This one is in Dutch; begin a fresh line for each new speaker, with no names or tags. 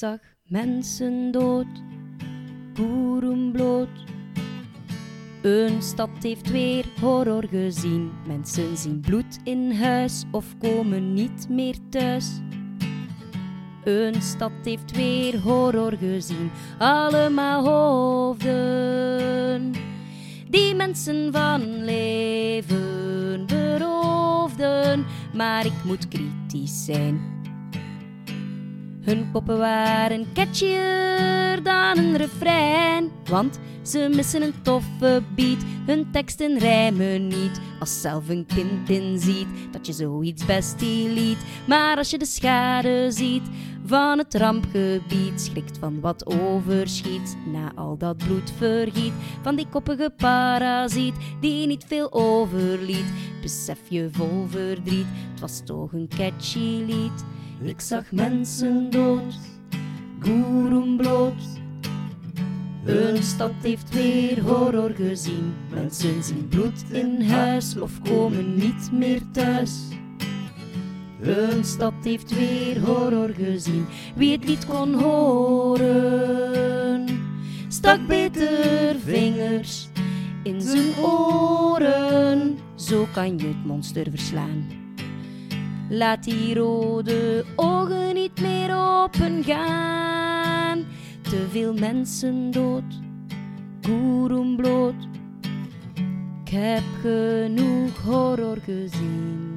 zag mensen dood, boeren bloot. Een stad heeft weer horror gezien. Mensen zien bloed in huis of komen niet meer thuis. Een stad heeft weer horror gezien. Allemaal hoofden. Die mensen van leven beroofden. Maar ik moet kritisch zijn. Hun koppen waren catchier dan een refrein. Want ze missen een toffe beat, hun teksten rijmen niet. Als zelf een kind inziet dat je zoiets best liet. Maar als je de schade ziet van het rampgebied, schrikt van wat overschiet. Na al dat bloed vergiet van die koppige parasiet die niet veel overliet. Besef je vol verdriet, het was toch een catchy lied. Ik zag mensen dood, goeroen bloot. Een stad heeft weer horror gezien. Mensen zien bloed in huis of komen niet meer thuis. Een stad heeft weer horror gezien. Wie het niet kon horen, stak beter vingers in zijn oren. Zo kan je het monster verslaan. Laat die rode ogen niet meer open gaan. Te veel mensen dood, koeroen bloot. Ik heb genoeg horror gezien.